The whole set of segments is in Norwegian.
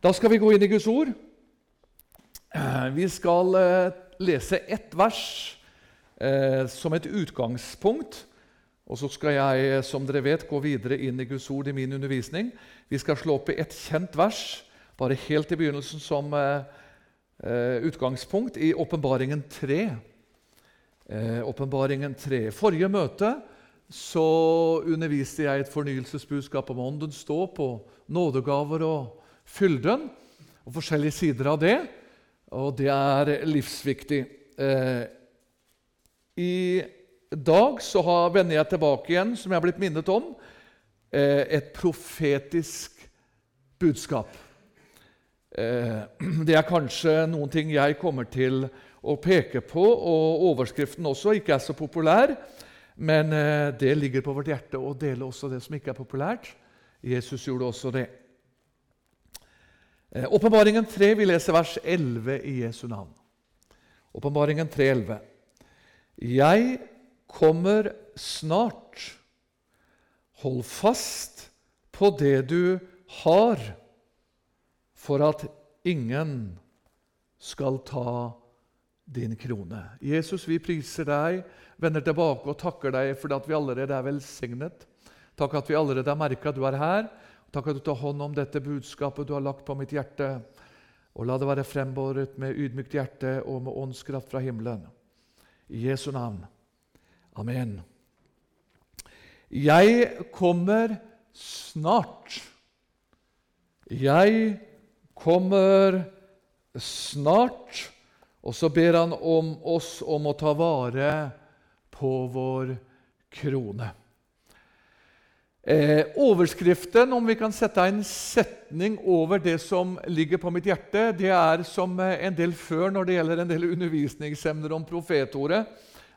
Da skal vi gå inn i Guds ord. Eh, Vi skal eh, lese ett vers eh, som et utgangspunkt. Og så skal jeg, som dere vet, gå videre inn i Guds ord i min undervisning. Vi skal slå opp i et kjent vers, bare helt i begynnelsen som utgangspunkt, i Åpenbaringen 3. Eh, Åpenbaringen 3. Forrige møte så underviste jeg et fornyelsesbudskap om åndens stå på nådegaver og fylden, og forskjellige sider av det. Og det er livsviktig. Eh, I dag så har, vender jeg tilbake igjen, som jeg har blitt minnet om, eh, et profetisk budskap. Eh, det er kanskje noen ting jeg kommer til å peke på, og overskriften også ikke er så populær. Men eh, det ligger på vårt hjerte å dele også det som ikke er populært. Jesus gjorde også det. Eh, Åpenbaringen 3, vi leser vers 11 i Jesu navn. Åpenbaringen 3,11. Jeg kommer snart. Hold fast på det du har, for at ingen skal ta din krone. Jesus, vi priser deg, vender tilbake og takker deg for at vi allerede er velsignet. Takk at vi allerede har merka at du er her. Takk at du tar hånd om dette budskapet du har lagt på mitt hjerte. Og la det være frembåret med ydmykt hjerte og med åndskraft fra himmelen. I Jesu navn. Amen. Jeg kommer snart. Jeg kommer snart. Og så ber han om oss om å ta vare på vår krone. Eh, overskriften, om vi kan sette en setning over det som ligger på mitt hjerte, det er som en del før når det gjelder en del undervisningsemner om profetordet.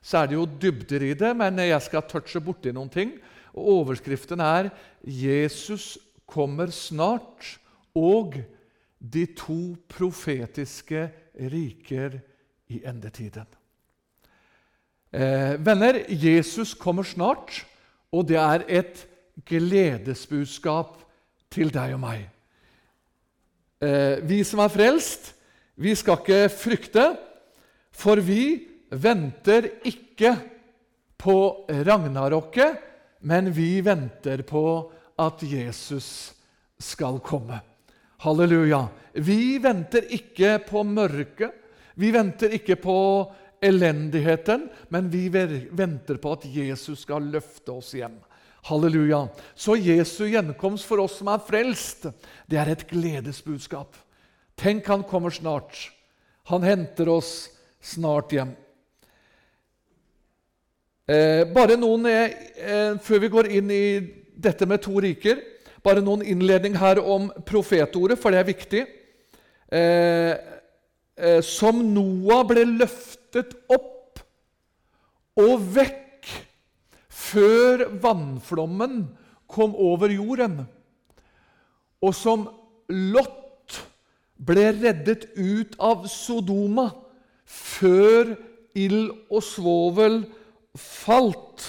Så er det jo dybder i det, men jeg skal touche borti noen ting. Og Overskriften er 'Jesus kommer snart' og 'De to profetiske riker i endetiden'. Eh, venner, Jesus kommer snart, og det er et gledesbudskap til deg og meg. Eh, vi som er frelst, vi skal ikke frykte, for vi venter ikke på ragnarokket, men vi venter på at Jesus skal komme. Halleluja. Vi venter ikke på mørket, vi venter ikke på elendigheten, men vi venter på at Jesus skal løfte oss hjem. Halleluja. Så Jesu gjenkomst for oss som er frelst, det er et gledesbudskap. Tenk, han kommer snart. Han henter oss snart hjem. Eh, bare noen, eh, Før vi går inn i dette med to riker, bare noen innledning her om profetordet, for det er viktig. Eh, eh som Noah ble løftet opp og vekk før vannflommen kom over jorden, og som Lot ble reddet ut av Sodoma før ild og svovel falt,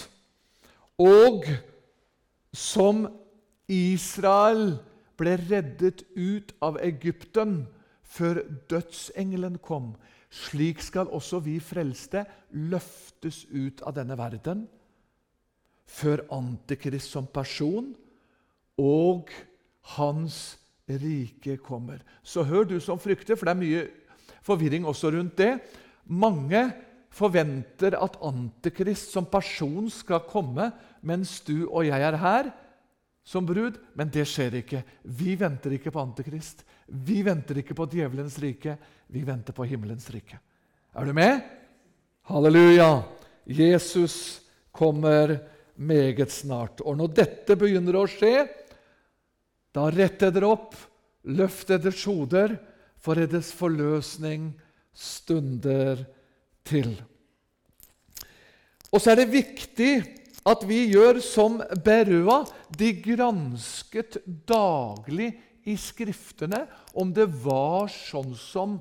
og som Israel ble reddet ut av Egypten før dødsengelen kom. Slik skal også vi frelste løftes ut av denne verden før Antikrist som person og hans rike kommer. Så hør, du som frykter, for det er mye forvirring også rundt det. Mange forventer at Antikrist som person skal komme mens du og jeg er her som brud, men det skjer ikke. Vi venter ikke på Antikrist. Vi venter ikke på djevelens rike. Vi venter på himmelens rike. Er du med? Halleluja! Jesus kommer meget snart. Og når dette begynner å skje, da retter dere opp, løft deres hoder, for deres forløsning stunder til. Og så er det viktig at vi gjør som Berua. De gransket daglig i Skriftene om det var sånn som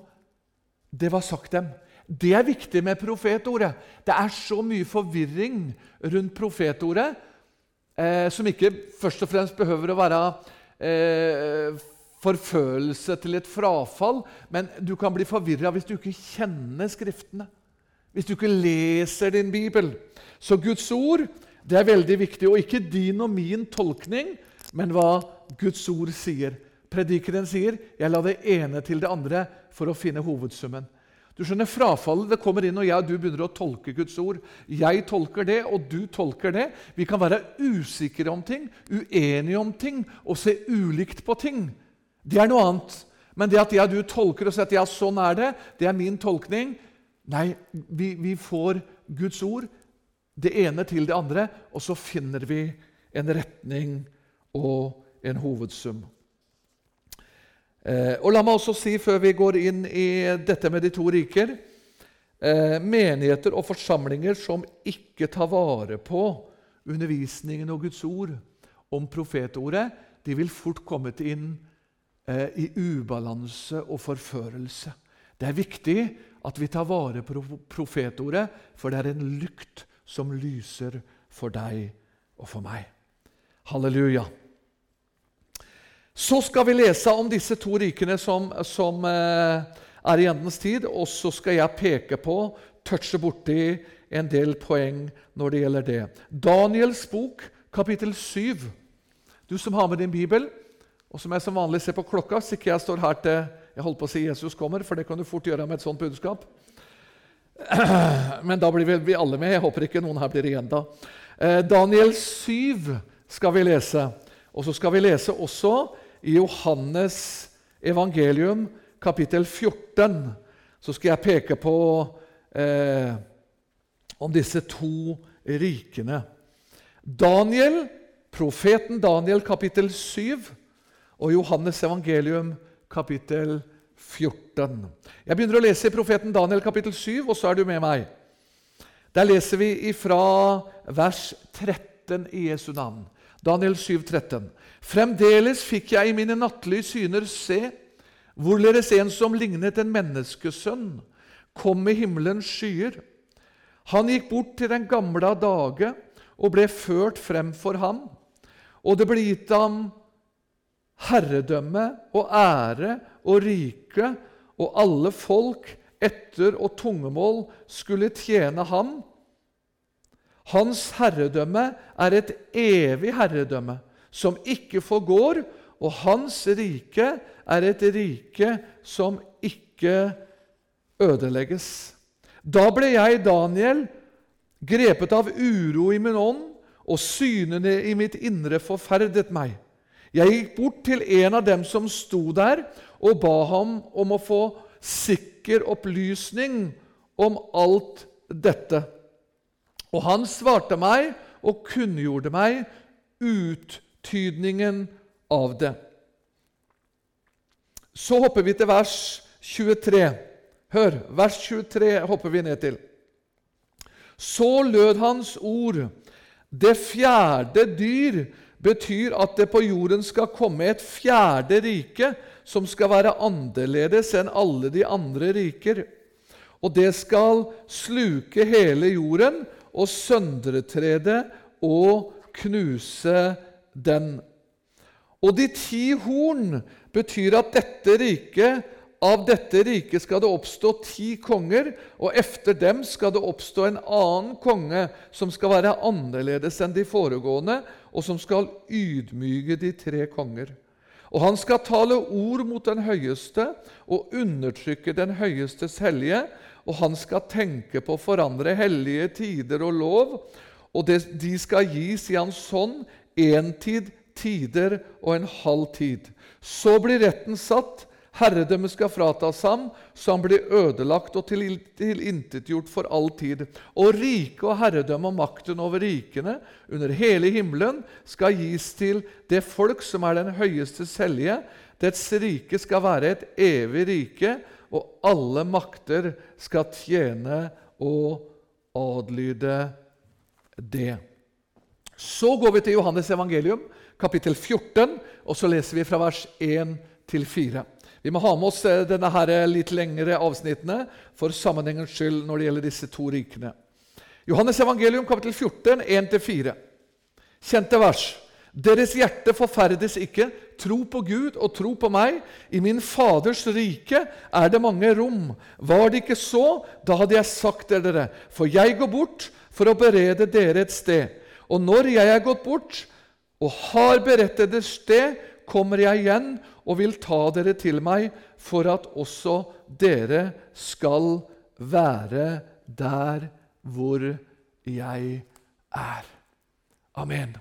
det var sagt dem. Det er viktig med profetordet. Det er så mye forvirring rundt profetordet eh, som ikke først og fremst behøver å være eh, forfølelse, til et frafall. Men du kan bli forvirra hvis du ikke kjenner Skriftene. Hvis du ikke leser din bibel. Så Guds ord det er veldig viktig. Og ikke din og min tolkning, men hva Guds ord sier. Predikeren sier 'Jeg la det ene til det andre for å finne hovedsummen'. Du skjønner, Frafallet det kommer inn når jeg og du begynner å tolke Guds ord. Jeg tolker det, og du tolker det. Vi kan være usikre om ting, uenige om ting og se ulikt på ting. Det er noe annet. Men det at jeg og du tolker og sier at ja, sånn er det, det er min tolkning Nei, vi, vi får Guds ord, det ene til det andre, og så finner vi en retning og en hovedsum. Eh, og La meg også si, før vi går inn i dette med de to riker eh, Menigheter og forsamlinger som ikke tar vare på undervisningen og Guds ord om profetordet, de vil fort komme inn eh, i ubalanse og forførelse. Det er viktig at vi tar vare på profetordet, for det er en lykt som lyser for deg og for meg. Halleluja. Så skal vi lese om disse to rikene som, som eh, er i endens tid, og så skal jeg peke på, touche borti en del poeng når det gjelder det. Daniels bok, kapittel 7. Du som har med din bibel, og som jeg som vanlig ser på klokka, så ikke jeg står her til jeg holdt på å si Jesus kommer, for det kan du fort gjøre med et sånt budskap. Men da blir vi alle med. Jeg håper ikke noen her blir igjen da. Eh, Daniel 7 skal vi lese. Og så skal vi lese også i Johannes evangelium, kapittel 14, så skal jeg peke på eh, om disse to rikene. Daniel, profeten Daniel, kapittel 7, og Johannes evangelium, kapittel 14. Jeg begynner å lese i profeten Daniel, kapittel 7, og så er du med meg. Der leser vi ifra vers 13 i Jesu navn. Daniel 7, 13. Fremdeles fikk jeg i mine nattlige syner se hvorledes en som lignet en menneskesønn, kom med himmelens skyer. Han gikk bort til den gamle av dage og ble ført frem for ham. Og det ble gitt ham herredømme og ære og rike, og alle folk etter og tungemål skulle tjene ham. Hans herredømme er et evig herredømme som ikke forgår, og hans rike er et rike som ikke ødelegges. Da ble jeg, Daniel, grepet av uro i min ånd, og synene i mitt indre forferdet meg. Jeg gikk bort til en av dem som sto der, og ba ham om å få sikker opplysning om alt dette. Og han svarte meg og kunngjorde meg uttydningen av det. Så hopper vi til vers 23. Hør, vers 23 hopper vi ned til. Så lød hans ord. Det fjerde dyr betyr at det på jorden skal komme et fjerde rike som skal være annerledes enn alle de andre riker. Og det skal sluke hele jorden og søndretre det og knuse den. Og de ti horn betyr at dette riket, av dette riket skal det oppstå ti konger, og efter dem skal det oppstå en annen konge som skal være annerledes enn de foregående, og som skal ydmyke de tre konger. Og han skal tale ord mot den høyeste og undertrykke den høyestes hellige, og han skal tenke på å forandre hellige tider og lov, og det, de skal gis i hans hånd én tid, tider og en halv tid. Så blir retten satt, herredømmet skal fratas ham, så han blir ødelagt og tilintetgjort for all tid. Og riket og herredømmet og makten over rikene under hele himmelen skal gis til det folk som er den høyeste hellige. Dets rike skal være et evig rike, og alle makter skal tjene og adlyde det. Så går vi til Johannes evangelium, kapittel 14, og så leser vi fra vers 1 til 4. Vi må ha med oss eh, denne her litt lengre avsnittene for sammenhengens skyld når det gjelder disse to rikene. Johannes evangelium, kapittel 14, 1-4. Kjente vers. Deres hjerte forferdes ikke. Tro på Gud og tro på meg. I min Faders rike er det mange rom. Var det ikke så, da hadde jeg sagt til dere. For jeg går bort for å berede dere et sted. Og når jeg er gått bort og har beredt dere et sted, kommer jeg igjen og vil ta dere til meg, for at også dere skal være der hvor jeg er. Amen.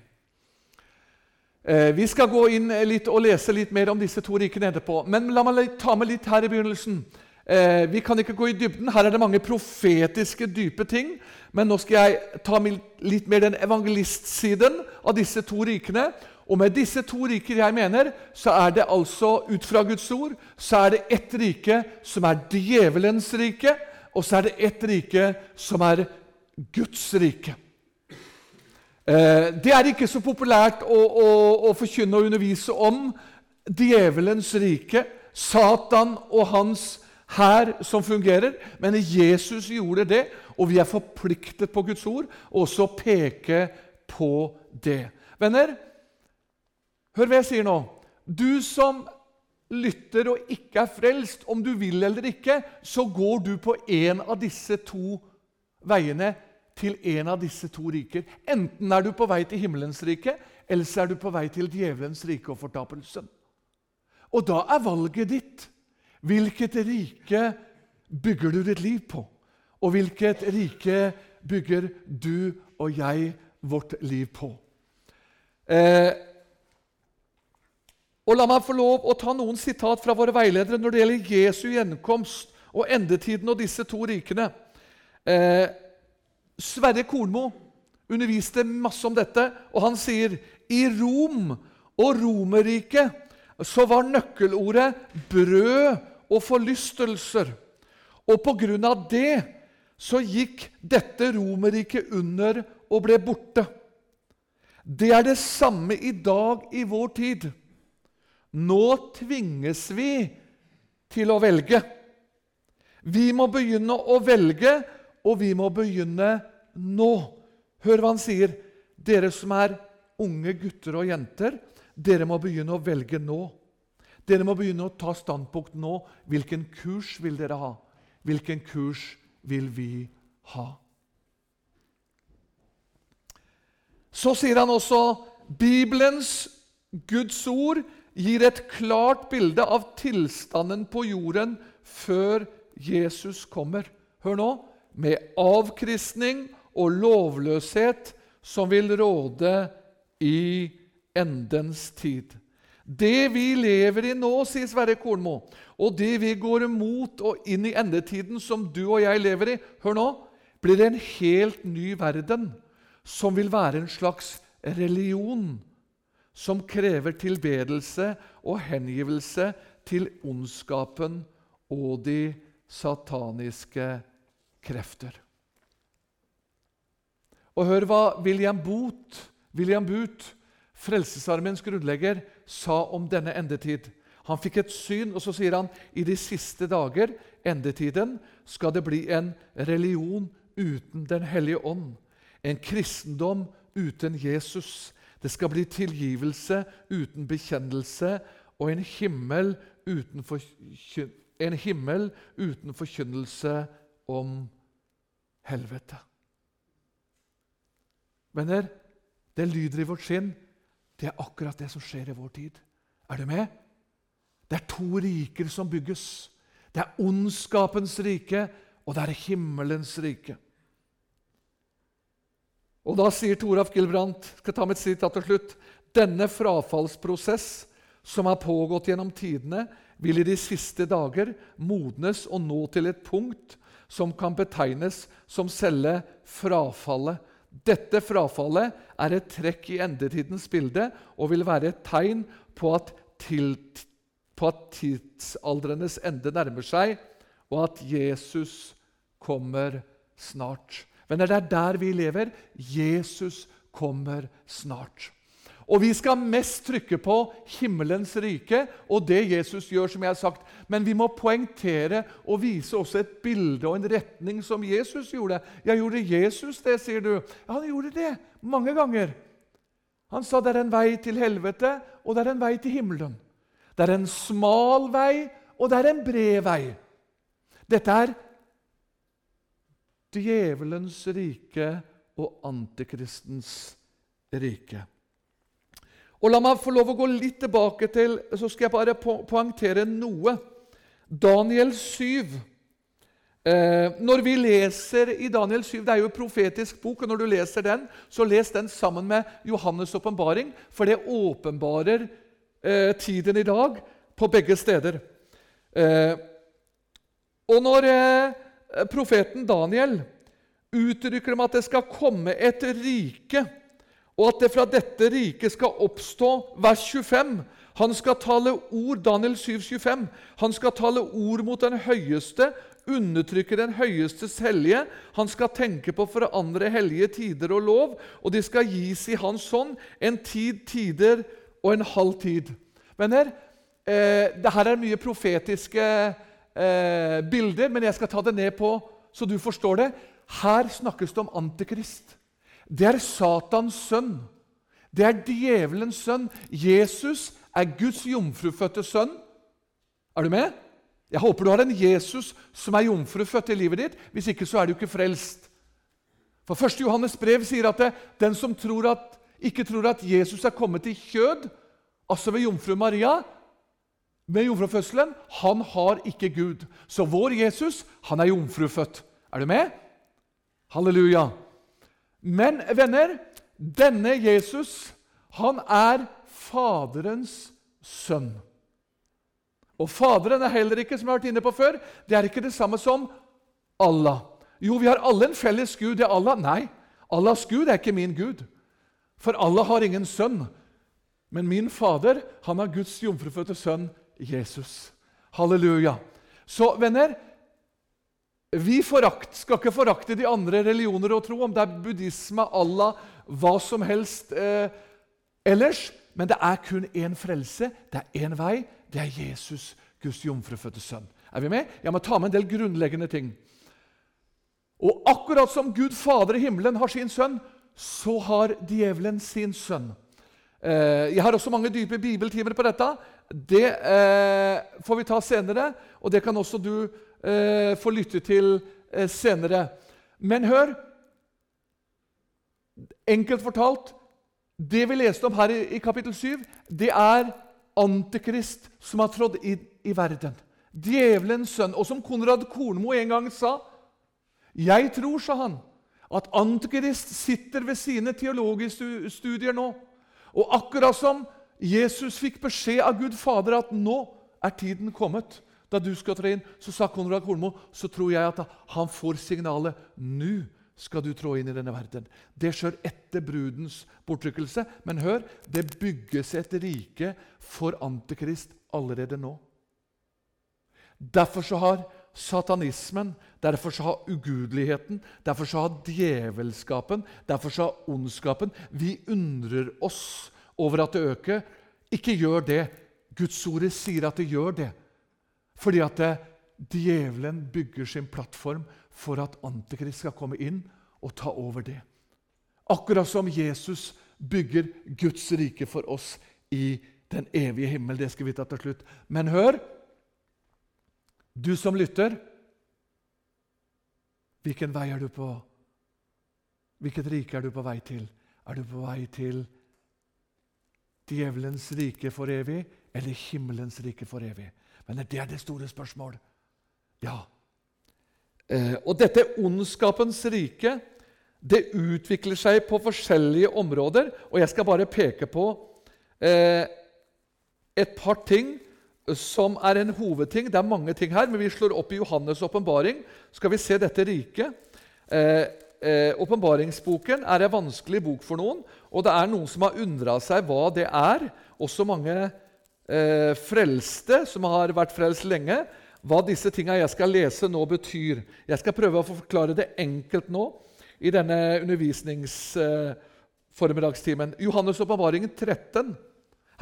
Eh, vi skal gå inn litt og lese litt mer om disse to rikene etterpå. Men la meg ta med litt her i begynnelsen. Eh, vi kan ikke gå i dybden. Her er det mange profetiske, dype ting. Men nå skal jeg ta litt mer den evangelistsiden av disse to rikene. Og med disse to riker jeg mener, så er det altså ut fra Guds ord så er det ett rike som er djevelens rike, og så er det ett rike som er Guds rike. Eh, det er ikke så populært å, å, å forkynne og undervise om djevelens rike, Satan og hans hær som fungerer, men Jesus gjorde det, og vi er forpliktet på Guds ord også å peke på det. Venner, hør hva jeg sier nå. Du som lytter og ikke er frelst, om du vil eller ikke, så går du på en av disse to veiene til en av disse to riker. Enten er du på vei til himmelens rike, eller så er du på vei til djevelens rike og fortapelsen. Og da er valget ditt. Hvilket rike bygger du ditt liv på? Og hvilket rike bygger du og jeg vårt liv på? Eh, og La meg få lov å ta noen sitat fra våre veiledere når det gjelder Jesu gjenkomst og endetiden og disse to rikene. Eh, Sverre Kornmo underviste masse om dette, og han sier i Rom og Romerriket så var nøkkelordet brød og forlystelser. Og på grunn av det så gikk dette Romerriket under og ble borte. Det er det samme i dag i vår tid. Nå tvinges vi til å velge. Vi må begynne å velge og vi må begynne nå. Hør hva han sier. Dere som er unge gutter og jenter, dere må begynne å velge nå. Dere må begynne å ta standpunkt nå. Hvilken kurs vil dere ha? Hvilken kurs vil vi ha? Så sier han også Bibelens Guds ord gir et klart bilde av tilstanden på jorden før Jesus kommer. Hør nå med avkristning og lovløshet som vil råde i endens tid. Det vi lever i nå, sier Sverre Kornmo, og det vi går imot og inn i endetiden, som du og jeg lever i, hør nå, blir en helt ny verden som vil være en slags religion som krever tilbedelse og hengivelse til ondskapen og de sataniske krefter. Og hør hva William Booth, William Boot, Frelsesarmeens grunnlegger, sa om denne endetid. Han fikk et syn, og så sier han i de siste dager, endetiden, skal det bli en religion uten Den hellige ånd. En kristendom uten Jesus. Det skal bli tilgivelse uten bekjennelse og en himmel uten, en himmel uten forkynnelse om helvete. Venner, det lyder i vårt skinn. Det er akkurat det som skjer i vår tid. Er du med? Det er to riker som bygges. Det er ondskapens rike, og det er himmelens rike. Og Da sier Toralf Gilbrandt skal ta et sitat til slutt, denne frafallsprosess som har pågått gjennom tidene, vil i de siste dager modnes og nå til et punkt som kan betegnes som selve frafallet. Dette frafallet er et trekk i endetidens bilde og vil være et tegn på at, til, på at tidsaldrenes ende nærmer seg, og at Jesus kommer snart. Men det er der vi lever. Jesus kommer snart. Og vi skal mest trykke på himmelens rike og det Jesus gjør, som jeg har sagt. Men vi må poengtere og vise også et bilde og en retning som Jesus gjorde. Ja, gjorde Jesus det, sier du? Ja, han gjorde det mange ganger. Han sa det er en vei til helvete, og det er en vei til himmelen. Det er en smal vei, og det er en bred vei. Dette er djevelens rike og antikristens rike. Og La meg få lov å gå litt tilbake til Så skal jeg bare po poengtere noe. Daniel 7. Eh, når vi leser i Daniel 7, Det er jo en profetisk bok, og når du leser den, så les den sammen med Johannes' åpenbaring, for det åpenbarer eh, tiden i dag på begge steder. Eh, og når eh, profeten Daniel uttrykker om at det skal komme et rike og at det fra dette riket skal oppstå Vers 25. Han skal tale ord, Daniel 7, 25. Han skal tale ord mot den høyeste, undertrykke den høyestes hellige. Han skal tenke på å forandre hellige tider og lov, og de skal gis i hans hånd en tid, tider og en halv tid. Venner, eh, det er mye profetiske eh, bilder, men jeg skal ta det ned på så du forstår det. Her snakkes det om Antikrist. Det er Satans sønn. Det er djevelens sønn. Jesus er Guds jomfrufødte sønn. Er du med? Jeg håper du har en Jesus som er jomfrufødt i livet ditt. Hvis ikke så er du ikke frelst. For 1. Johannes brev sier at det, den som tror at, ikke tror at Jesus er kommet i kjød, altså ved jomfru Maria, med jomfrufødselen, han har ikke Gud. Så vår Jesus, han er jomfrufødt. Er du med? Halleluja. Men venner, denne Jesus, han er Faderens sønn. Og Faderen er heller ikke som jeg har vært inne på før, det er ikke det samme som Allah. Jo, vi har alle en felles Gud. Det er Allah. Nei, Allahs Gud er ikke min Gud. For Allah har ingen sønn. Men min Fader han har Guds jomfrufødte sønn Jesus. Halleluja. Så venner, vi forakt, skal ikke forakte de andre religioner og tro, om det er buddhisme, Allah, hva som helst eh, ellers. Men det er kun én frelse, det er én vei. Det er Jesus, Guds jomfrufødte sønn. Er vi med? Jeg må ta med en del grunnleggende ting. Og akkurat som Gud Fader i himmelen har sin sønn, så har djevelen sin sønn. Eh, jeg har også mange dype bibeltimer på dette. Det eh, får vi ta senere, og det kan også du eh, få lytte til eh, senere. Men hør Enkelt fortalt Det vi leste om her i, i kapittel 7, det er Antikrist som har trådt inn i verden. Djevelens sønn. Og som Konrad Kornmo en gang sa Jeg tror, sa han, at Antikrist sitter ved sine teologiske studier nå. Og akkurat som Jesus fikk beskjed av Gud Fader at nå er tiden kommet da du skal trå inn, så sa Konrad Kornmo så tror jeg at han får signalet nå skal du trå inn i denne verden. Det skjer etter brudens bortrykkelse. Men hør, det bygges et rike for Antikrist allerede nå. Derfor så har satanismen, derfor så har ugudeligheten, derfor så har djevelskapen, derfor så har ondskapen Vi undrer oss over at det øker. Ikke gjør det. Guds ordet sier at det gjør det. Fordi at det, djevelen bygger sin plattform for at Antikrist skal komme inn og ta over det. Akkurat som Jesus bygger Guds rike for oss i den evige himmel. Det skal vi ta til slutt. Men hør, du som lytter. Hvilken vei er du på? Hvilket rike er du på vei til? Er du på vei til djevelens rike for evig eller himmelens rike for evig? Men det er det store spørsmålet. Ja. Eh, og dette ondskapens rike det utvikler seg på forskjellige områder. Og jeg skal bare peke på eh, et par ting som er en hovedting. Det er mange ting her, men vi slår opp i Johannes' åpenbaring. Skal vi se dette riket. Eh, eh, er en vanskelig bok for noen, og det er noen som har undra seg hva det er. Også mange eh, frelste som har vært frelst lenge, hva disse tingene jeg skal lese nå, betyr. Jeg skal prøve å forklare det enkelt nå i denne undervisningsformiddagstimen. Eh, Johannes' åpenbaringen 13.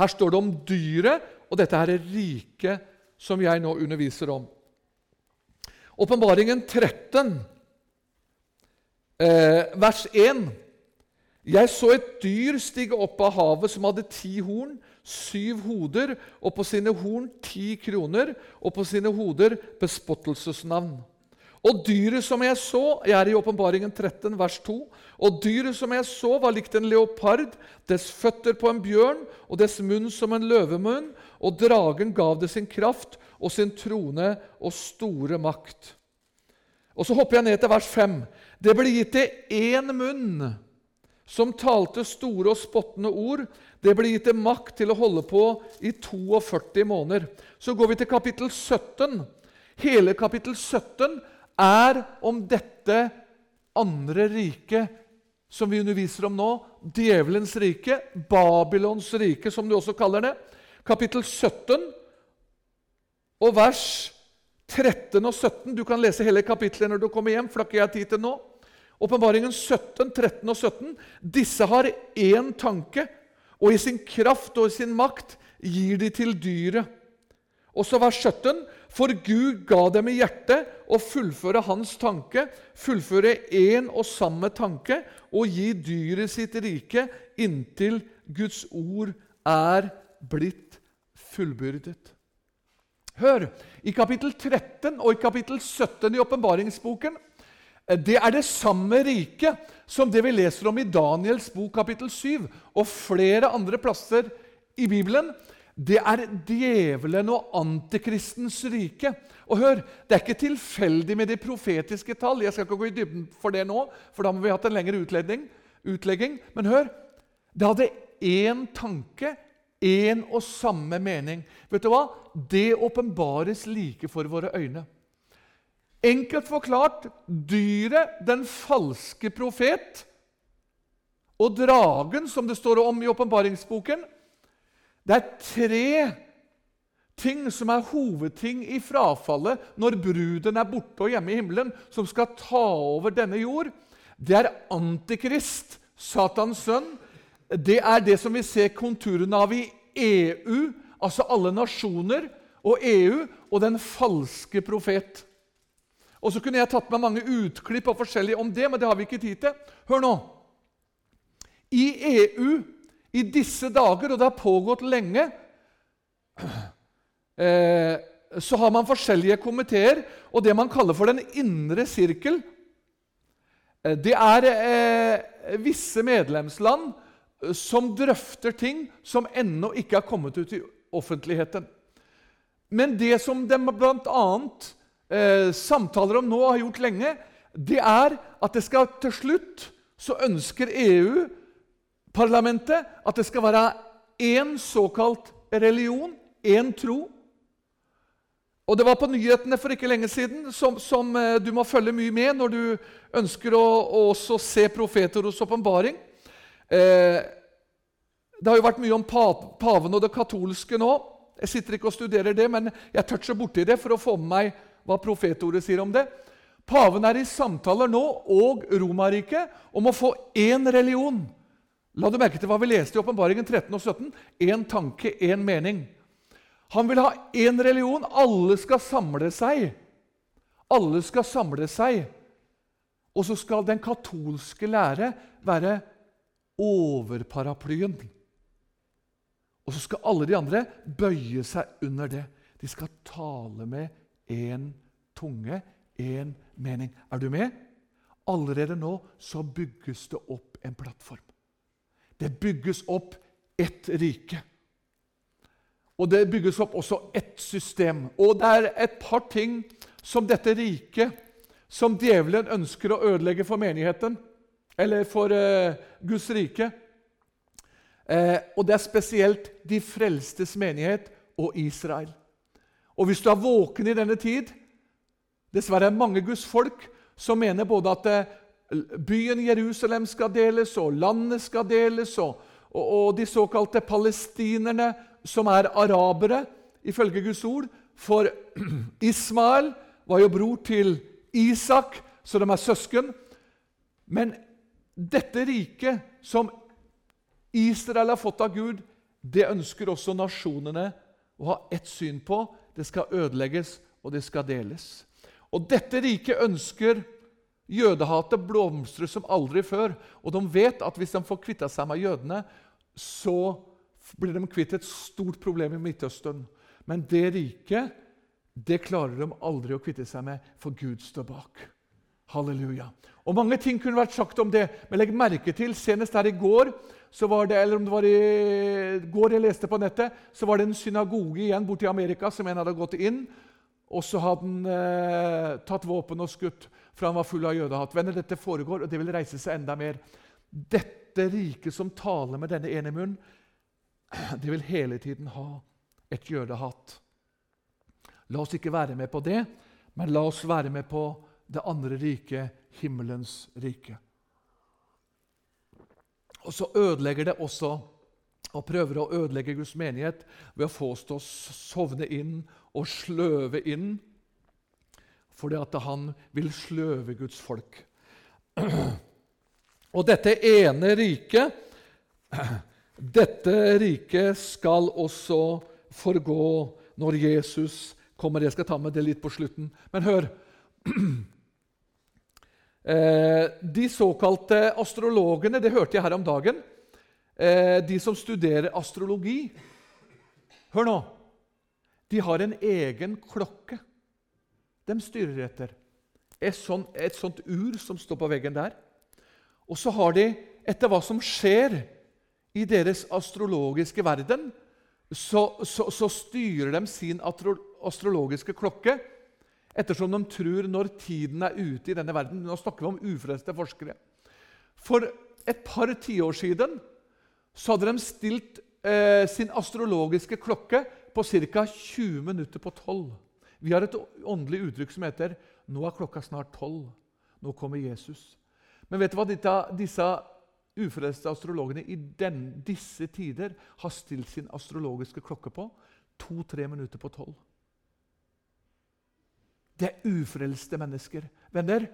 Her står det om dyret, og dette her er riket som jeg nå underviser om. Åpenbaringen 13, eh, vers 1. Jeg så et dyr stige opp av havet som hadde ti horn, syv hoder, og på sine horn ti kroner, og på sine hoder bespottelsesnavn. Og dyret som jeg så Jeg er i Åpenbaringen 13, vers 2. Og dyret som jeg så, var likt en leopard, dess føtter på en bjørn og dess munn som en løvemunn. Og dragen gav det sin kraft og sin trone og store makt. Og Så hopper jeg ned til vers 5. Det ble gitt til én munn som talte store og spottende ord. Det blir gitt dem makt til å holde på i 42 måneder. Så går vi til kapittel 17. Hele kapittel 17 er om dette andre riket som vi underviser om nå. Djevelens rike, Babylons rike, som du også kaller det. Kapittel 17 og vers 13 og 17. Du kan lese hele kapitlet når du kommer hjem, for det har jeg tid til nå. Åpenbaringen 17, 13 og 17. Disse har én tanke, og i sin kraft og i sin makt gir de til dyret. Og så vers 17. For Gud ga dem i hjertet å fullføre hans tanke, fullføre én og samme tanke, og gi dyret sitt rike inntil Guds ord er blitt fullbyrdet. Hør! I kapittel 13 og i kapittel 17 i åpenbaringsboken det er det samme riket som det vi leser om i Daniels bok kapittel 7 og flere andre plasser i Bibelen. Det er djevelen og antikristens rike. Og hør, Det er ikke tilfeldig med de profetiske tall. Jeg skal ikke gå i dybden for det nå, for da må vi ha hatt en lengre utlegging. utlegging. Men hør, det hadde én tanke, én og samme mening. Vet du hva? Det åpenbares like for våre øyne. Enkelt forklart dyret, den falske profet, og dragen, som det står om i åpenbaringsboken, det er tre ting som er hovedting i frafallet når bruden er borte og hjemme i himmelen, som skal ta over denne jord. Det er Antikrist, Satans sønn. Det er det som vi ser konturene av i EU, altså alle nasjoner, og EU og den falske profet. Og Så kunne jeg tatt med mange utklipp og forskjellig om det, men det har vi ikke tid til. Hør nå. I EU i disse dager, og det har pågått lenge, eh, så har man forskjellige komiteer, og det man kaller for Den indre sirkel. Eh, det er eh, visse medlemsland som drøfter ting som ennå ikke har kommet ut i offentligheten. Men det som de bl.a. Eh, samtaler om nå og har gjort lenge, det er at det skal til slutt så ønsker EU parlamentet at det skal være én såkalt religion, én tro. Og Det var på nyhetene for ikke lenge siden, som, som eh, du må følge mye med når du ønsker å, å også se profeteros åpenbaring. Eh, det har jo vært mye om paven og det katolske nå. Jeg sitter ikke og studerer det, men jeg toucher borti det for å få med meg hva profetordet sier om det. Paven er i samtaler nå og Romerriket om å få én religion La du merke til hva vi leste i Åpenbaringen 13 og 17? Én tanke, én mening. Han vil ha én religion. Alle skal samle seg. Alle skal samle seg. Og så skal den katolske lære være overparaplyen. Og så skal alle de andre bøye seg under det. De skal tale med én tunge, én mening. Er du med? Allerede nå så bygges det opp en plattform. Det bygges opp ett rike. Og det bygges opp også ett system. Og det er et par ting som dette riket, som djevelen ønsker å ødelegge for menigheten, eller for uh, Guds rike. Uh, og det er spesielt de frelstes menighet og Israel. Og hvis du er våken i denne tid Dessverre er mange Guds folk som mener både at uh, byen Jerusalem skal deles, og landet skal deles, og, og, og de såkalte palestinerne, som er arabere, ifølge Guds ord. For Ismael var jo bror til Isak, så de er søsken. Men dette riket som Israel har fått av Gud, det ønsker også nasjonene å ha ett syn på. Det skal ødelegges, og det skal deles. Og dette riket ønsker Jødehatet blomstre som aldri før. Og de vet at hvis de får kvitta seg med jødene, så blir de kvitt et stort problem i Midtøsten. Men det riket det klarer de aldri å kvitte seg med, for Gud står bak. Halleluja. Og Mange ting kunne vært sagt om det, men legg merke til senest her i går så var det, eller om det var i går jeg leste på nettet, så var det en synagoge igjen borte i Amerika som en hadde gått inn. Og så hadde han eh, tatt våpen og skutt, for han var full av jødehat. Venner, dette foregår, og det vil reise seg enda mer. Dette riket som taler med denne ene munnen, det vil hele tiden ha et jødehat. La oss ikke være med på det, men la oss være med på det andre riket, himmelens rike. Og så ødelegger det også og prøver å ødelegge Guds menighet ved å få oss til å sovne inn og sløve inn, fordi at han vil sløve Guds folk. Og dette ene riket, dette riket skal også forgå når Jesus kommer. Jeg skal ta med det litt på slutten. Men hør de såkalte astrologene, det hørte jeg her om dagen, eh, de som studerer astrologi Hør nå! De har en egen klokke de styrer etter. Et sånt, et sånt ur som står på veggen der. Og så har de, etter hva som skjer i deres astrologiske verden, så, så, så styrer de sin astrologiske klokke ettersom de tror når tiden er ute i denne verden. Nå snakker vi om ufrelste forskere. For et par tiår siden så hadde de stilt eh, sin astrologiske klokke på ca. 20 minutter på 12. Vi har et åndelig uttrykk som heter 'Nå er klokka snart 12. Nå kommer Jesus'. Men vet du hva disse ufrelste astrologene i den, disse tider har stilt sin astrologiske klokke på? To-tre minutter på tolv. Det er ufrelste mennesker. Venner,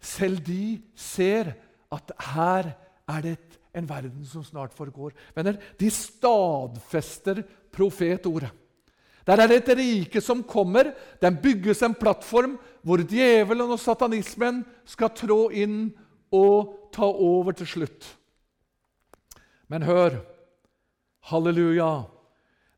selv de ser at her er det en verden som snart forgår. Venner, de stadfester profetordet. Der er det et rike som kommer. Den bygges en plattform hvor djevelen og satanismen skal trå inn og ta over til slutt. Men hør Halleluja!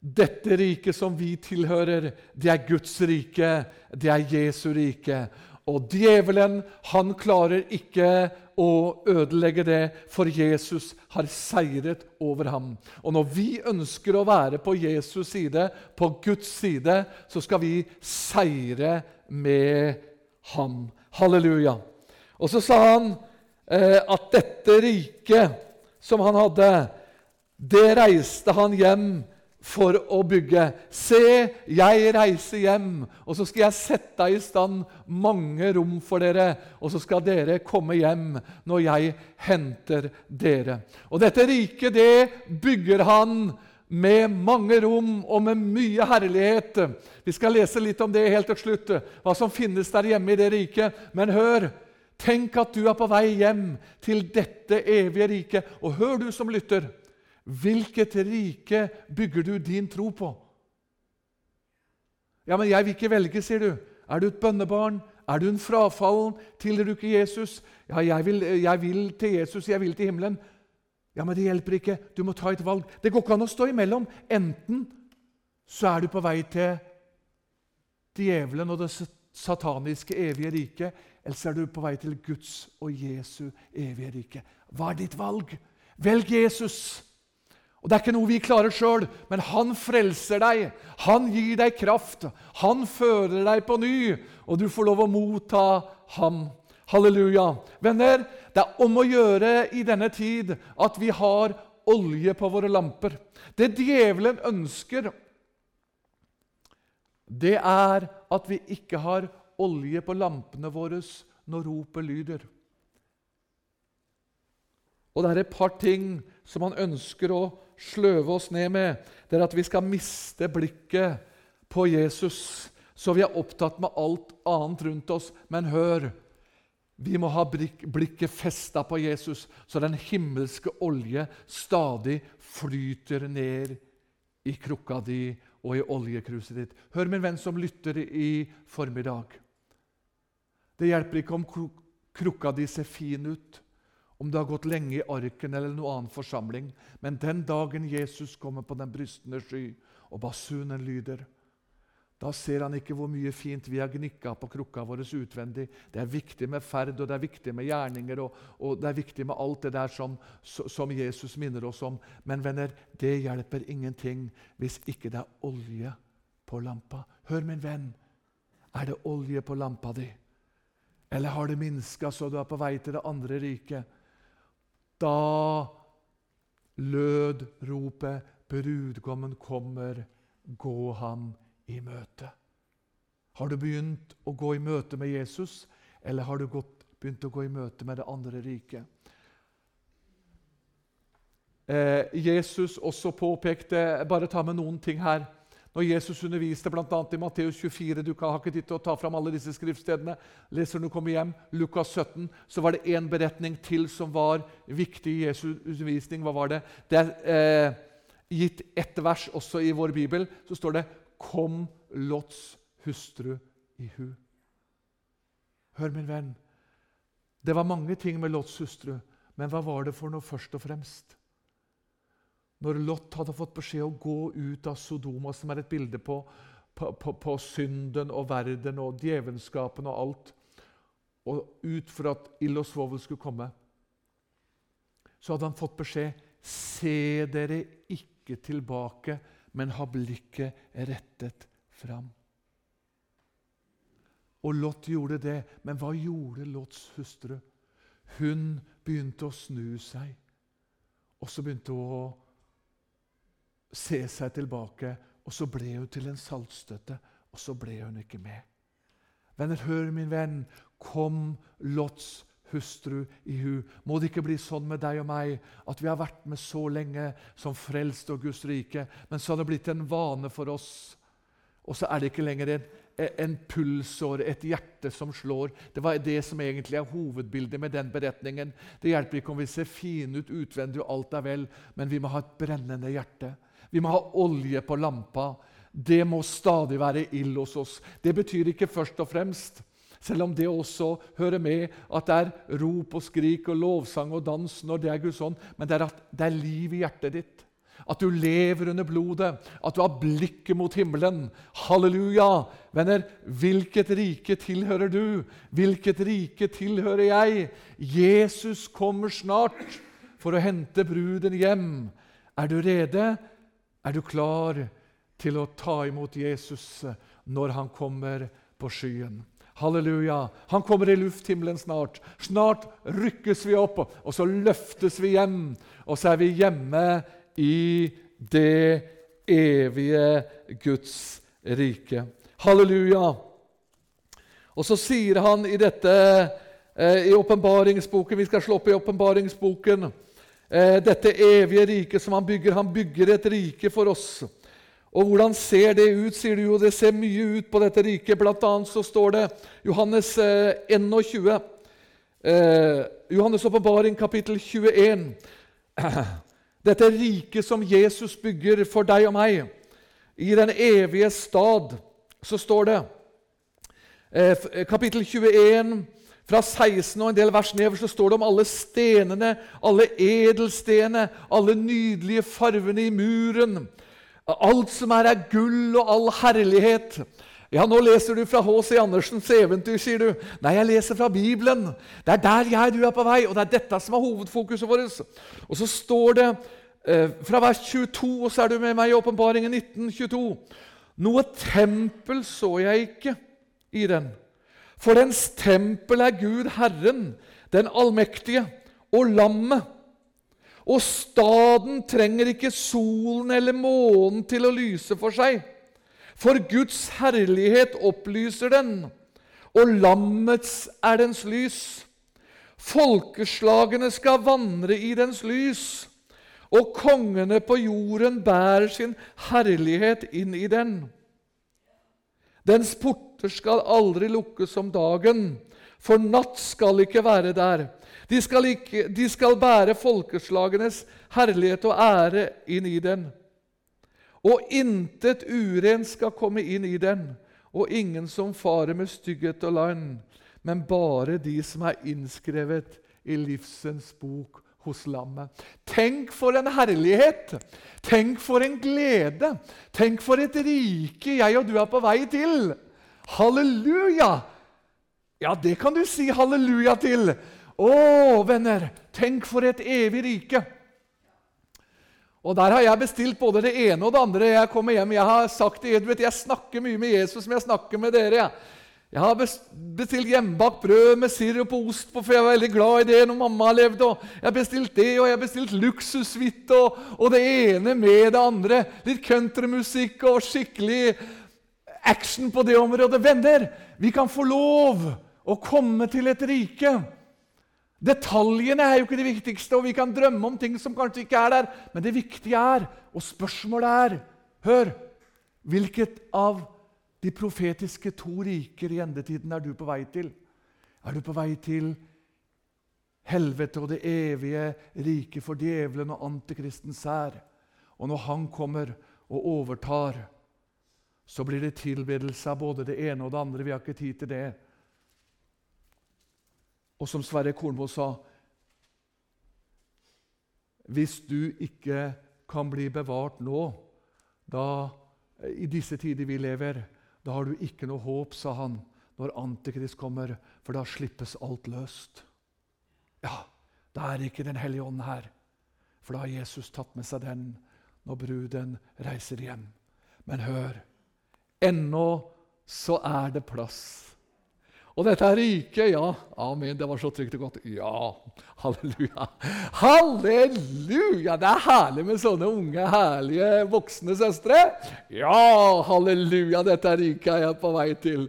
Dette riket som vi tilhører, det er Guds rike, det er Jesu rike. Og djevelen, han klarer ikke å ødelegge det, for Jesus har seiret over ham. Og når vi ønsker å være på Jesus' side, på Guds side, så skal vi seire med ham. Halleluja. Og så sa han eh, at dette riket som han hadde, det reiste han hjem for å bygge. Se, jeg reiser hjem, og så skal jeg sette i stand mange rom for dere, og så skal dere komme hjem når jeg henter dere. Og dette riket, det bygger han med mange rom og med mye herlighet. Vi skal lese litt om det helt til slutt, hva som finnes der hjemme i det riket. Men hør! Tenk at du er på vei hjem til dette evige riket. Og hør, du som lytter. Hvilket rike bygger du din tro på? Ja, men jeg vil ikke velge, sier du. Er du et bønnebarn? Er du en frafallen? Tilhører du ikke Jesus? Ja, jeg vil, jeg vil, til Jesus, jeg vil til himmelen. Ja, men det hjelper ikke. Du må ta et valg. Det går ikke an å stå imellom. Enten så er du på vei til djevelen og det sataniske evige riket, eller så er du på vei til Guds og Jesu evige rike. Hva er ditt valg? Velg Jesus. Og Det er ikke noe vi klarer sjøl, men han frelser deg. Han gir deg kraft. Han fører deg på ny, og du får lov å motta ham. Halleluja. Venner, det er om å gjøre i denne tid at vi har olje på våre lamper. Det djevelen ønsker, det er at vi ikke har olje på lampene våre når ropet lyder. Og det er et par ting som han ønsker å sløve oss ned med, det er at vi skal miste blikket på Jesus. Så vi er opptatt med alt annet rundt oss. Men hør! Vi må ha blikket festa på Jesus, så den himmelske olje stadig flyter ned i krukka di og i oljekruset ditt. Hør, min venn som lytter i formiddag. Det hjelper ikke om krukka di ser fin ut, om du har gått lenge i arken eller noen annen forsamling. Men den dagen Jesus kommer på den brystende sky, og basunen lyder da ser han ikke hvor mye fint vi har gnikka på krukka vår utvendig. Det er viktig med ferd, og det er viktig med gjerninger, og, og det er viktig med alt det der som, som, Jesus minner oss om. Men venner, det hjelper ingenting hvis ikke det er olje på lampa. Hør, min venn. Er det olje på lampa di? Eller har det minska så du er på vei til det andre riket? Da lød ropet 'Brudgommen kommer, gå ham i møte. Har du begynt å gå i møte med Jesus, eller har du gått, begynt å gå i møte med det andre riket? Eh, Jesus også påpekte Bare ta med noen ting her. Når Jesus underviste bl.a. i Matteus 24 Du har ikke tid til å ta fram alle disse skriftstedene. Leser du kommer hjem, Lukas 17, så var det én beretning til som var viktig i Jesu undervisning. Hva var det? Det er eh, gitt ett vers også i vår bibel. Så står det kom Lots hustru i hu. Hør, min venn. Det var mange ting med Lots hustru, men hva var det for noe først og fremst? Når Lot hadde fått beskjed å gå ut av Sodoma, som er et bilde på, på, på, på synden og verden og djevenskapen og alt, og ut for at ild og svovel skulle komme, så hadde han fått beskjed Se dere ikke tilbake men ha blikket rettet fram. Og Lot gjorde det, men hva gjorde Lots hustru? Hun begynte å snu seg, og så begynte hun å se seg tilbake. Og så ble hun til en saltstøtte, og så ble hun ikke med. Venner, hør, min venn. Kom Lots hustru i hu. Må det ikke bli sånn med deg og meg at vi har vært med så lenge som frelst og Guds rike, men så har det blitt en vane for oss. Og så er det ikke lenger en, en pulsår, et hjerte som slår. Det var det som egentlig er hovedbildet med den beretningen. Det hjelper ikke om vi ser fine ut utvendig og alt er vel, men vi må ha et brennende hjerte. Vi må ha olje på lampa. Det må stadig være ild hos oss. Det betyr ikke først og fremst selv om det også hører med at det er rop og skrik og lovsang og dans når det er Guds ånd, men det er at det er liv i hjertet ditt. At du lever under blodet, at du har blikket mot himmelen. Halleluja! Venner, hvilket rike tilhører du? Hvilket rike tilhører jeg? Jesus kommer snart for å hente bruden hjem. Er du rede? Er du klar til å ta imot Jesus når han kommer på skyen? Halleluja. Han kommer i lufthimmelen snart. Snart rykkes vi opp, og så løftes vi hjem. Og så er vi hjemme i det evige Guds rike. Halleluja. Og så sier han i dette eh, i åpenbaringsboken Vi skal slå opp i åpenbaringsboken. Eh, dette evige riket som han bygger. Han bygger et rike for oss. Og hvordan ser det ut? sier du jo. Det ser mye ut på dette riket. Blant annet så står det Johannes 21. Eh, eh, Johannes' åpenbaring, kapittel 21. Dette riket som Jesus bygger for deg og meg, i den evige stad, så står det eh, Kapittel 21, fra 16 og en del vers nedover, så står det om alle stenene, alle edelstenene, alle nydelige farvene i muren Alt som er, av gull og all herlighet. Ja, nå leser du fra H.C. Andersens eventyr, sier du. Nei, jeg leser fra Bibelen. Det er der jeg du er på vei, og det er dette som er hovedfokuset vårt. Og så står det eh, fra vers 22, og så er du med meg i Åpenbaringen 1922. Noe tempel så jeg ikke i den. For dens tempel er Gud Herren, den allmektige, og lammet. Og staden trenger ikke solen eller månen til å lyse for seg, for Guds herlighet opplyser den, og lammets er dens lys. Folkeslagene skal vandre i dens lys, og kongene på jorden bærer sin herlighet inn i den. Dens porter skal aldri lukkes om dagen, for natt skal ikke være der. De skal, ikke, de skal bære folkeslagenes herlighet og ære inn i den. Og intet urent skal komme inn i den, og ingen som farer med stygghet og land, men bare de som er innskrevet i livsens bok hos lammet. Tenk for en herlighet! Tenk for en glede! Tenk for et rike jeg og du er på vei til! Halleluja! Ja, det kan du si halleluja til. Å, venner, tenk for et evig rike! Og Der har jeg bestilt både det ene og det andre. Jeg kommer hjem, jeg har sagt du vet, jeg snakker mye med Jesus som jeg snakker med dere. Jeg, jeg har bestilt hjemmebakt brød med sirup og ost på, for jeg var veldig glad i det når mamma levde. Og jeg har bestilt det, og jeg har bestilt luksussuite og, og, det ene med det andre. Litt countrymusikk og skikkelig action på det området. Venner, vi kan få lov å komme til et rike Detaljene er jo ikke det viktigste, og vi kan drømme om ting som kanskje ikke er der. Men det viktige er, og spørsmålet er Hør! Hvilket av de profetiske to riker i endetiden er du på vei til? Er du på vei til helvete og det evige riket for djevelen og antikristens sær? Og når han kommer og overtar, så blir det tilbedelse av både det ene og det andre. Vi har ikke tid til det. Og som Sverre Kornmo sa Hvis du ikke kan bli bevart nå, da, i disse tider vi lever, da har du ikke noe håp, sa han, når Antikrist kommer, for da slippes alt løst. Ja, da er ikke Den hellige ånd her, for da har Jesus tatt med seg den når bruden reiser hjem. Men hør, ennå så er det plass og dette er riket, ja. Amen. Det var så trygt og godt. Ja. Halleluja. Halleluja! Det er herlig med sånne unge, herlige voksne søstre. Ja, halleluja! Dette er riket er jeg på vei til.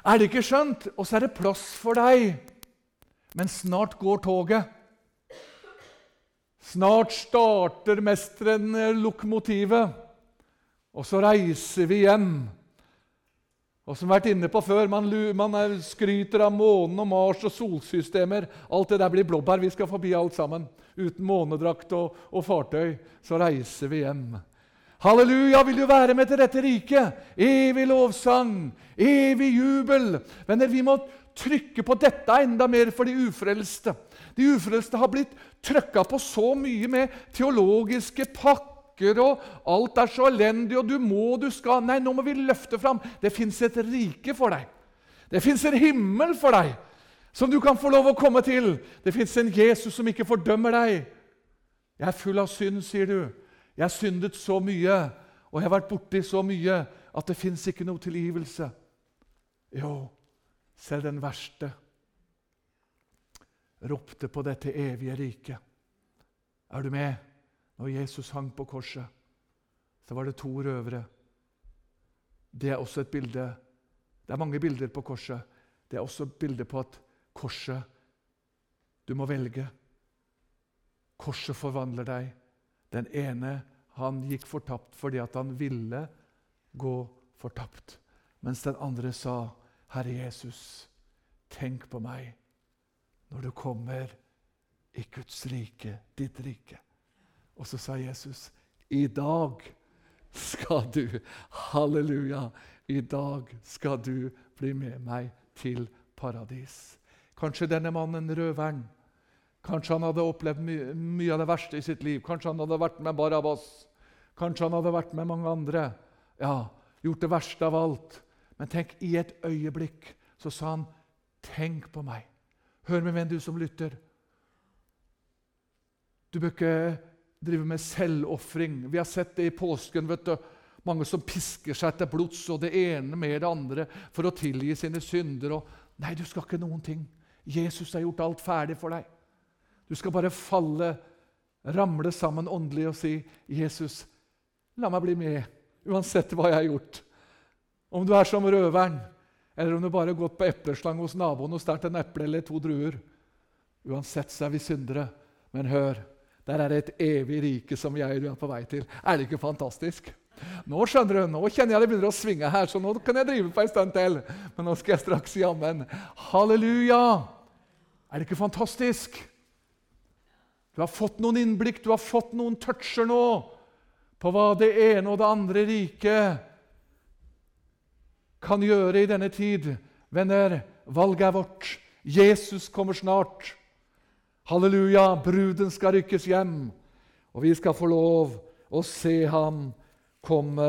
Er det ikke skjønt? Og så er det plass for deg. Men snart går toget. Snart starter mesteren lokomotivet. Og så reiser vi hjem. Og som vi har vært inne på før, man, man, skryter av månen og Mars og solsystemer. Alt det der blir blåbær. Vi skal forbi alt sammen. Uten månedrakt og, og fartøy så reiser vi hjem. Halleluja, vil du være med til dette riket? Evig lovsang, evig jubel. Venner, vi må trykke på dette enda mer for de ufrelste. De ufrelste har blitt trykka på så mye med teologiske pakker og alt er så elendig, og du må, du skal Nei, nå må vi løfte fram. Det fins et rike for deg. Det fins en himmel for deg som du kan få lov å komme til. Det fins en Jesus som ikke fordømmer deg. Jeg er full av synd, sier du. Jeg har syndet så mye, og jeg har vært borti så mye at det fins ikke noe tilgivelse. Jo, selv den verste ropte på dette evige riket. Er du med? Når Jesus hang på korset, så var det to røvere. Det er også et bilde Det er mange bilder på korset. Det er også et bilde på at korset Du må velge. Korset forvandler deg. Den ene han gikk fortapt fordi at han ville gå fortapt. Mens den andre sa, 'Herre Jesus, tenk på meg når du kommer i Guds rike, ditt rike.' Og så sa Jesus, 'I dag skal du Halleluja! I dag skal du bli med meg til paradis.' Kanskje denne mannen, røveren, kanskje han hadde opplevd my mye av det verste i sitt liv. Kanskje han hadde vært med Barabas. Kanskje han hadde vært med mange andre. Ja, gjort det verste av alt. Men tenk, i et øyeblikk så sa han, 'Tenk på meg'. Hør med venn, du som lytter. Du bør ikke driver med selvofring. Vi har sett det i påsken. vet du. Mange som pisker seg til blods, og det ene med det andre, for å tilgi sine synder. Og, nei, du skal ikke noen ting. Jesus har gjort alt ferdig for deg. Du skal bare falle, ramle sammen åndelig og si, 'Jesus, la meg bli med, uansett hva jeg har gjort.' Om du er som røveren, eller om du bare har gått på epleslang hos naboen og stjålet en eple eller to druer. Uansett så er vi syndere. Men hør, der er det et evig rike som jeg er på vei til. Er det ikke fantastisk? Nå skjønner du, nå kjenner jeg det begynner å svinge her, så nå kan jeg drive på en stund til. Men nå skal jeg straks si amen. Halleluja! Er det ikke fantastisk? Du har fått noen innblikk, du har fått noen toucher nå på hva det ene og det andre riket kan gjøre i denne tid. Venner, valget er vårt. Jesus kommer snart. Halleluja, bruden skal rykkes hjem, og vi skal få lov å se ham komme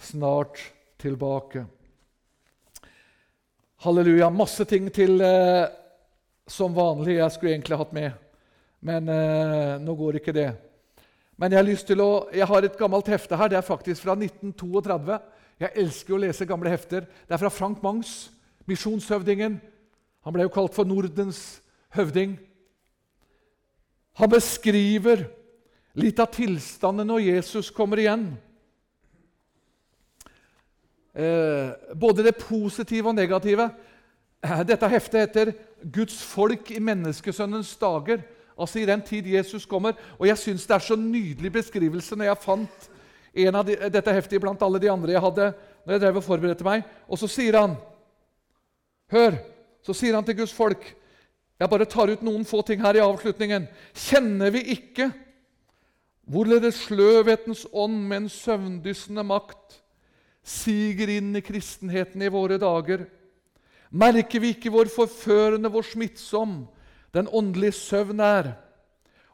snart tilbake. Halleluja. Masse ting til eh, som vanlig jeg skulle egentlig hatt med, men eh, nå går ikke det. Men jeg har lyst til å, jeg har et gammelt hefte her. Det er faktisk fra 1932. Jeg elsker å lese gamle hefter. Det er fra Frank Mangs, misjonshøvdingen. Han ble jo kalt for Nordens høvding. Han beskriver litt av tilstanden når Jesus kommer igjen. Eh, både det positive og negative. Eh, dette heftet heter 'Guds folk i menneskesønnens dager'. Altså i den tid Jesus kommer. Og jeg syns det er så nydelig beskrivelse når jeg fant en av de, dette heftet blant alle de andre jeg hadde når jeg drev og forberedte meg. Og så sier han Hør! Så sier han til Guds folk Jeg bare tar ut noen få ting her i avslutningen. Kjenner vi ikke hvorledes sløvhetens ånd med en søvndyssende makt siger inn i kristenheten i våre dager? Merker vi ikke hvor forførende, hvor smittsom den åndelige søvn er?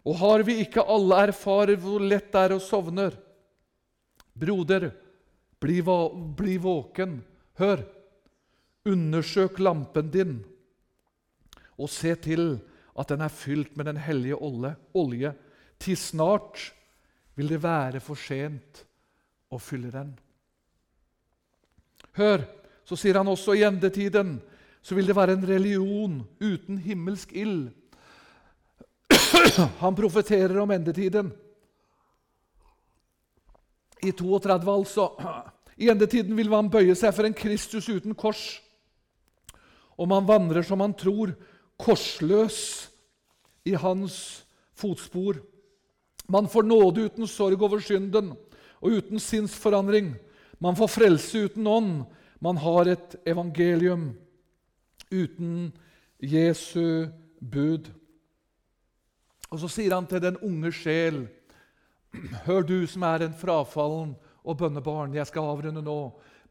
Og har vi ikke alle erfarer hvor lett det er å sovne? Broder, bli, bli våken. Hør! Undersøk lampen din, og se til at den er fylt med Den hellige olje. Til snart vil det være for sent å fylle den. Hør, så sier han også i endetiden så vil det være en religion uten himmelsk ild. Han profeterer om endetiden. I 32, altså. I endetiden vil man bøye seg for en Kristus uten kors. Og man vandrer som man tror, korsløs i hans fotspor. Man får nåde uten sorg over synden og uten sinnsforandring. Man får frelse uten ånd. Man har et evangelium uten Jesu bud. Og så sier han til den unge sjel Hør, du som er en frafallen og bønnebarn. Jeg skal avrunde nå,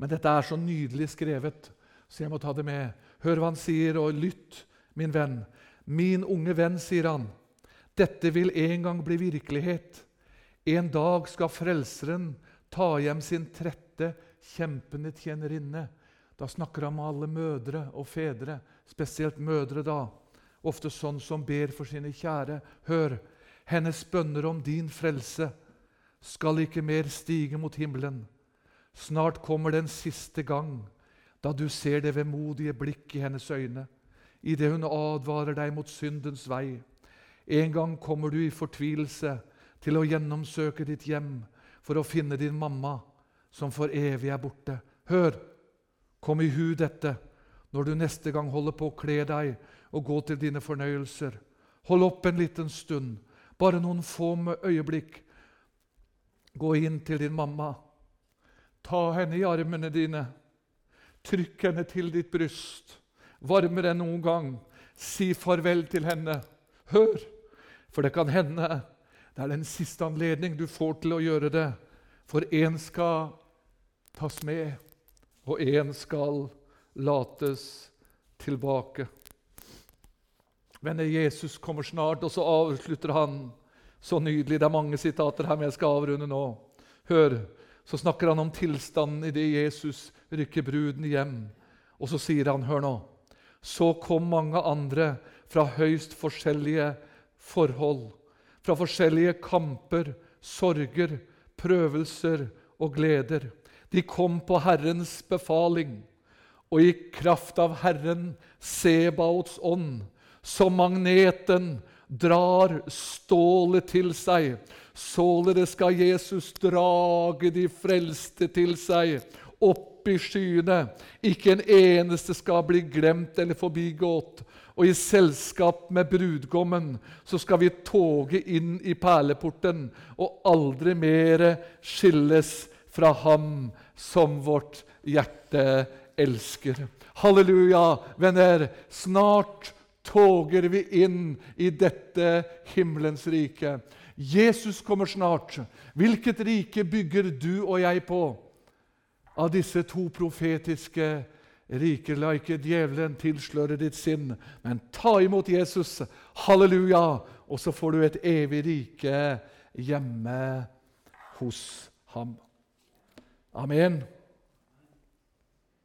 men dette er så nydelig skrevet, så jeg må ta det med. Hør hva han sier, og lytt, min venn. Min unge venn, sier han. Dette vil en gang bli virkelighet. En dag skal Frelseren ta hjem sin trette, kjempende tjenerinne. Da snakker han med alle mødre og fedre, spesielt mødre da. Ofte sånn som ber for sine kjære. Hør, hennes bønner om din frelse skal ikke mer stige mot himmelen. Snart kommer den siste gang da du ser det vemodige blikk i hennes øyne, idet hun advarer deg mot syndens vei. En gang kommer du i fortvilelse til å gjennomsøke ditt hjem for å finne din mamma, som for evig er borte. Hør, kom i hu dette når du neste gang holder på å kle deg og gå til dine fornøyelser. Hold opp en liten stund, bare noen få øyeblikk. Gå inn til din mamma. Ta henne i armene dine. Trykk henne til ditt bryst. Varmere enn noen gang. Si farvel til henne. Hør, for det kan hende det er den siste anledning du får til å gjøre det. For én skal tas med, og én skal lates tilbake. Venner, Jesus kommer snart, og så avslutter han så nydelig. Det er mange sitater her, men jeg skal avrunde nå. Hør, så snakker han om tilstanden idet Jesus rykker bruden hjem. Og så sier han, hør nå Så kom mange andre fra høyst forskjellige forhold. Fra forskjellige kamper, sorger, prøvelser og gleder. De kom på Herrens befaling, og i kraft av Herren, Sebaots ånd, som magneten drar stålet til seg. Således skal Jesus drage de frelste til seg opp i skyene. Ikke en eneste skal bli glemt eller forbigått. Og i selskap med brudgommen så skal vi toge inn i perleporten og aldri mere skilles fra ham som vårt hjerte elsker. Halleluja, venner. Snart toger vi inn i dette himmelens rike. Jesus kommer snart. Hvilket rike bygger du og jeg på? Av disse to profetiske riker. La ikke djevelen tilsløre ditt sinn, men ta imot Jesus. Halleluja! Og så får du et evig rike hjemme hos ham. Amen.